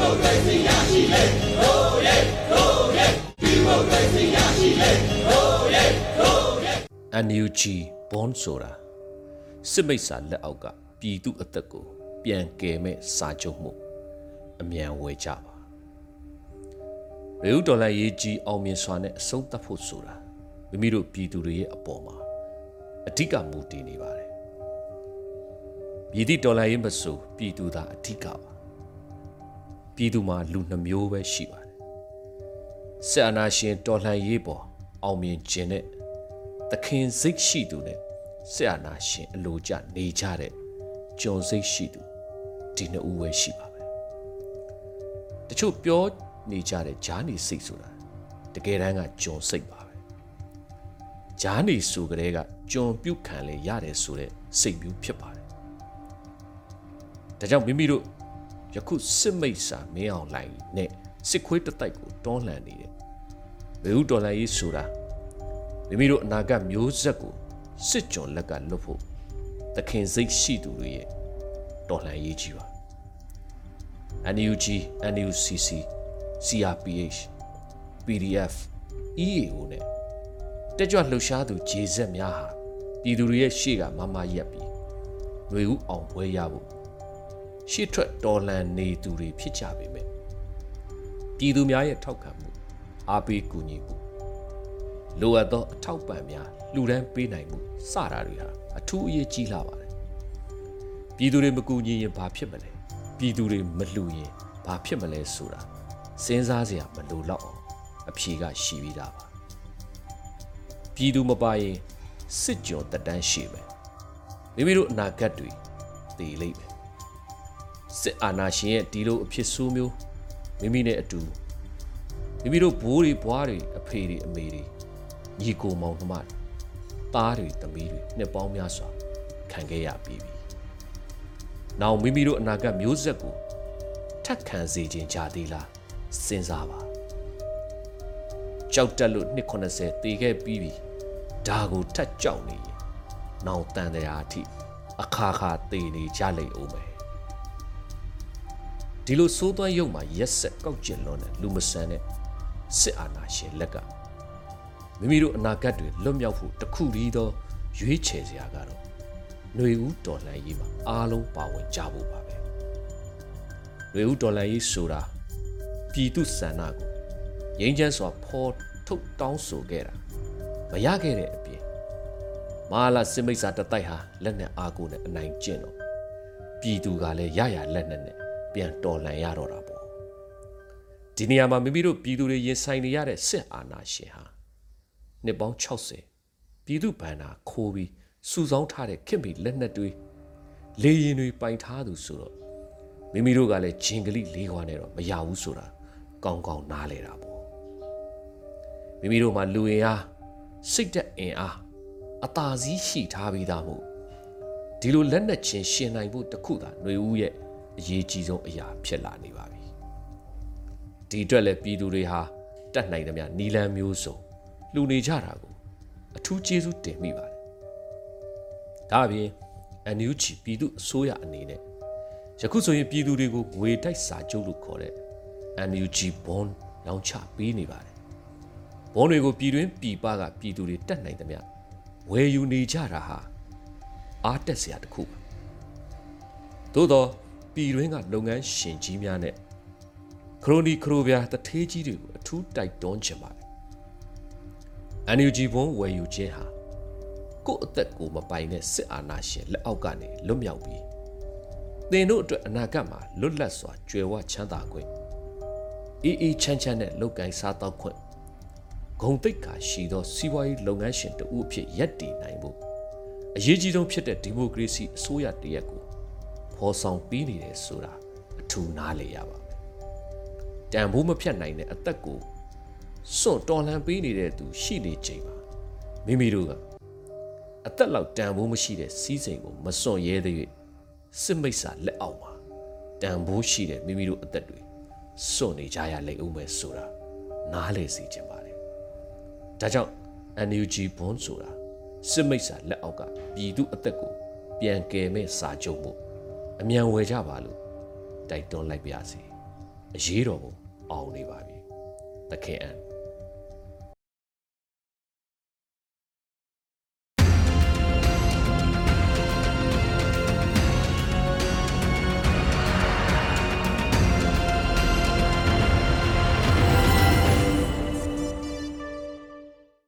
မိုကရေစီရရှိလေဟိုးရဲဟိုးရဲဒီမိုကရေစီရရှိလေဟိုးရဲဟိုးရဲ NUG ဘွန်ဆိုတာစစ်မိတ်စာလက်အောက်ကပြည်သူအသက်ကို ပြန်ကယ်မဲ့စာချုပ်မှုအမြန်ဝယ်ကြပါရေဦးဒေါ်လာရေးကြီးအောင်မြင်စွာနဲ့အဆုံးသတ်ဖို့ဆိုတာမိမိတို့ပြည်သူတွေရဲ့အပေါ်မှာအဓိကမူတည်နေပါတယ်ပြည်သည့်ဒေါ်လာရေးမဆိုပြည်သူသာအဓိကပါ ပြည်သူမှာလူနှမျိုးပဲရှိပါတယ်ဆက်အနာရှင်တော်လှန်ရေးပေါ်အောင်မြင်ခြင်းနဲ့သခင်စိတ်ရှိသူနဲ့ဆက်အနာရှင်အလိုကျနေကြတဲ့ကြုံစိတ်ရှိသူဒီနှစ်ဦးပဲရှိပါပဲတချို့ပြောနေကြတဲ့ဂျာနီစိတ်ဆိုတာတကယ်တမ်းကကြုံစိတ်ပါပဲဂျာနီဆိုကြတဲ့ကကြုံပြုတ်ခံလေရတယ်ဆိုတဲ့စိတ်မျိုးဖြစ်ပါတယ်ဒါကြောင့်မိမိတို့ ယခုစစ်မိတ်စာမင်းအောင်လိုင်းနဲ့စစ်ခွေးတတိုက်ကိုတွန်းလှန်နေတဲ့ဝေဦးဒေါ်လာရေးဆိုတာမိမိတို့အနာဂတ်မျိုးဆက်ကိုစစ်ကြုံလက်ကလွတ်ဖို့သခင်စိတ်ရှိသူတွေရဲ့တော်လှန်ရေးကြီးပါ NUG NUCC CRPH PDF EAO နဲ့တက်ကြွလှုပ်ရှားသူဂျေဇက်များဟာပြည်သူတွေရဲ့ရှေ့ကမမရက်ပြီးຫນွေဦးအောင်ပွဲရဖို့ ရှေ့ထွက်တော်လှန်နေသူတွေဖြစ်ကြပေမဲ့ပြည်သူများရဲ့ထောက်ခံမှုအားပေးကူညီမှုလိုအပ်သောအထောက်ပံ့များလှူဒန်းပေးနိုင်မှုစတာတွေဟာအထူးအရေးကြီးလာပါတယ်ပြည်သူတွေမကူညီရင်ဘာဖြစ်မလဲပြည်သူတွေမလှူရင်ဘာဖြစ်မလဲဆိုတာစဉ်းစားစရာမလိုတော့အောင်အဖြေကရှိပြီးသားပါပြည်သူမပါရင်စစ်ကြောတက်တန်းရှိမယ်မိမိတို့အနာဂတ်တွေတည်လိမ့်မယ် စစ်အာဏာရှင်ရဲ့ဒီလိုအဖြစ်ဆိုးမျိုးမိမိနဲ့အတူမိမိတို့ဘိုးတွေဘွားတွေအဖေတွေအမေတွေညီကိုမောင်နှမတွေသားတွေသမီးတွေနှစ်ပေါင်းများစွာခံခဲ့ရပြီးပြီ။နောက်မိမိတို့အနာဂတ်မျိုးဆက်ကိုထက်ခံစေခြင်းကြသေးလားစဉ်းစားပါ။ကြောက်တက်လို့နှစ်80တေခဲ့ပြီးပြီ။ဒါကိုထက်ကြောက်နေရင်နောက်တန်တရားအထိအခါခါတေနေကြလိမ့်ဦးမယ်။ ဒီလိုစိုးသွမ်းရုပ်မှာရက်ဆက်ကောက်ကျင်လွန်းတဲ့လူမဆန်တဲ့စစ်အာဏာရှင်လက်ကမိမိတို့အနာဂတ်တွေလွတ်မြောက်ဖို့တခုတည်းသောရွေးချယ်စရာကတော့ຫນွေဦးတော်လှန်ရေးမှာအားလုံးပါဝင်ကြဖို့ပါပဲຫນွေဦးတော်လှန်ရေးဆိုတာပြည်သူစန္ဒကိုငြိမ်းချမ်းစွာဖော်ထုတ်တောင်းဆိုခဲ့တာမရခဲ့တဲ့အပြင်မဟာလာစစ်မိတ်စာတတိုက်ဟာလက်နဲ့အားကိုနဲ့အနိုင်ကျင့်တော့ပြည်သူကလည်းရရလက်နဲ့နဲ့ ပြန်တော်လှန်ရတော့တာပေါ့ဒီနေရာမှာမိမိတို့ပြည်သူတွေရင်ဆိုင်နေရတဲ့စစ်အာဏာရှင်ဟာနှစ်ပေါင်း60ပြည်သူဗန္နာခိုးပြီးစုဆောင်းထားတဲ့ခင်မီလက်နက်တွေလေရင်တွေပိုင်ထားသူဆိုတော့မိမိတို့ကလည်းဂျင်ကလိလေးခွာနဲ့တော့မရဘူးဆိုတာကောင်းကောင်းနားလဲတာပေါ့မိမိတို့မှာလူရင်အားစိတ်သက်အင်အားအသာစီးရှိထားပြီးသားမို့ဒီလိုလက်နက်ချင်းရှင်နိုင်ဖို့တခုသာຫນွေဦးရဲ့ အရေးကြီးဆုံးအရာဖြစ်လာနေပါပြီဒီအတွက်လည်းပြည်သူတွေဟာတတ်နိုင်သမျှနီလန်းမျိုးစုံလှူနေကြတာကိုအထူးကျေးဇူးတင်မိပါတယ်။ဒါအပြင် NUG ပြည်သူအစိုးရအနေနဲ့ယခုဆိုရင်ပြည်သူတွေကိုငွေတိုက်စာချုပ်လို့ခေါ်တဲ့ NUG bond လောင်းချပေးနေပါတယ်။ဘွန်တွေကိုပြည်တွင်းပြည်ပကပြည်သူတွေတက်နိုင်သမျှဝယ်ယူနေကြတာဟာအားတက်စရာတစ်ခုပါ။သို့တော့ ပြည်တွင်းကလုပ်ငန်းရှင်ကြီးများနဲ့ခရိုနီခရိုဗျာတထေးကြီးတွေကိုအထူးတိုက်တွန်းချင်ပါတယ် NUG ဘုံဝယ်ယူခြင်းဟာကိုယ့်အသက်ကိုမပိုင်တဲ့စစ်အာဏာရှင်လက်အောက်ကနေလွတ်မြောက်ပြီးသင်တို့အတွက်အနာဂတ်မှာလွတ်လပ်စွာကြွယ်ဝချမ်းသာခွင့်အေးအေးချမ်းချမ်းနဲ့လုပ်ကိုင်စားသောက်ခွင့်ဂုံတိတ်ခါရှိသောစီးပွားရေးလုပ်ငန်းရှင်တဦးအဖြစ်ရပ်တည်နိုင်ဖို့အရေးကြီးဆုံးဖြစ်တဲ့ဒီမိုကရေစီအစိုးရတရက်ကို ဖော်ဆောင်ပြီးနေတယ်ဆိုတာအထူးနားလည်ရပါမယ်။တန်ဖိုးမဖြတ်နိုင်တဲ့အသက်ကိုစွန့်တော်လှန်ပေးနေတဲ့သူရှိနေချိန်မှာမိမိတို့ကအသက်လောက်တန်ဖိုးမရှိတဲ့စီးစိမ်ကိုမစွန့်ရဲသေး၍စစ်မိတ်စာလက်အောက်မှာတန်ဖိုးရှိတဲ့မိမိတို့အသက်တွေစွန့်နေကြရလိမ့်ဦးမယ်ဆိုတာနားလည်စေချင်ပါတယ်။ဒါကြောင့် NUG ဘွန်ဆိုတာစစ်မိတ်စာလက်အောက်ကပြည်သူအသက်ကိုပြန်ကယ်မဲ့စာချုပ်မှု အမြန်ဝယ်ကြပါလို့တိုက်တွန်းလိုက်ပါရစေ။အရေးတော်ပုံအောင်နေပါပြီသခင်အံ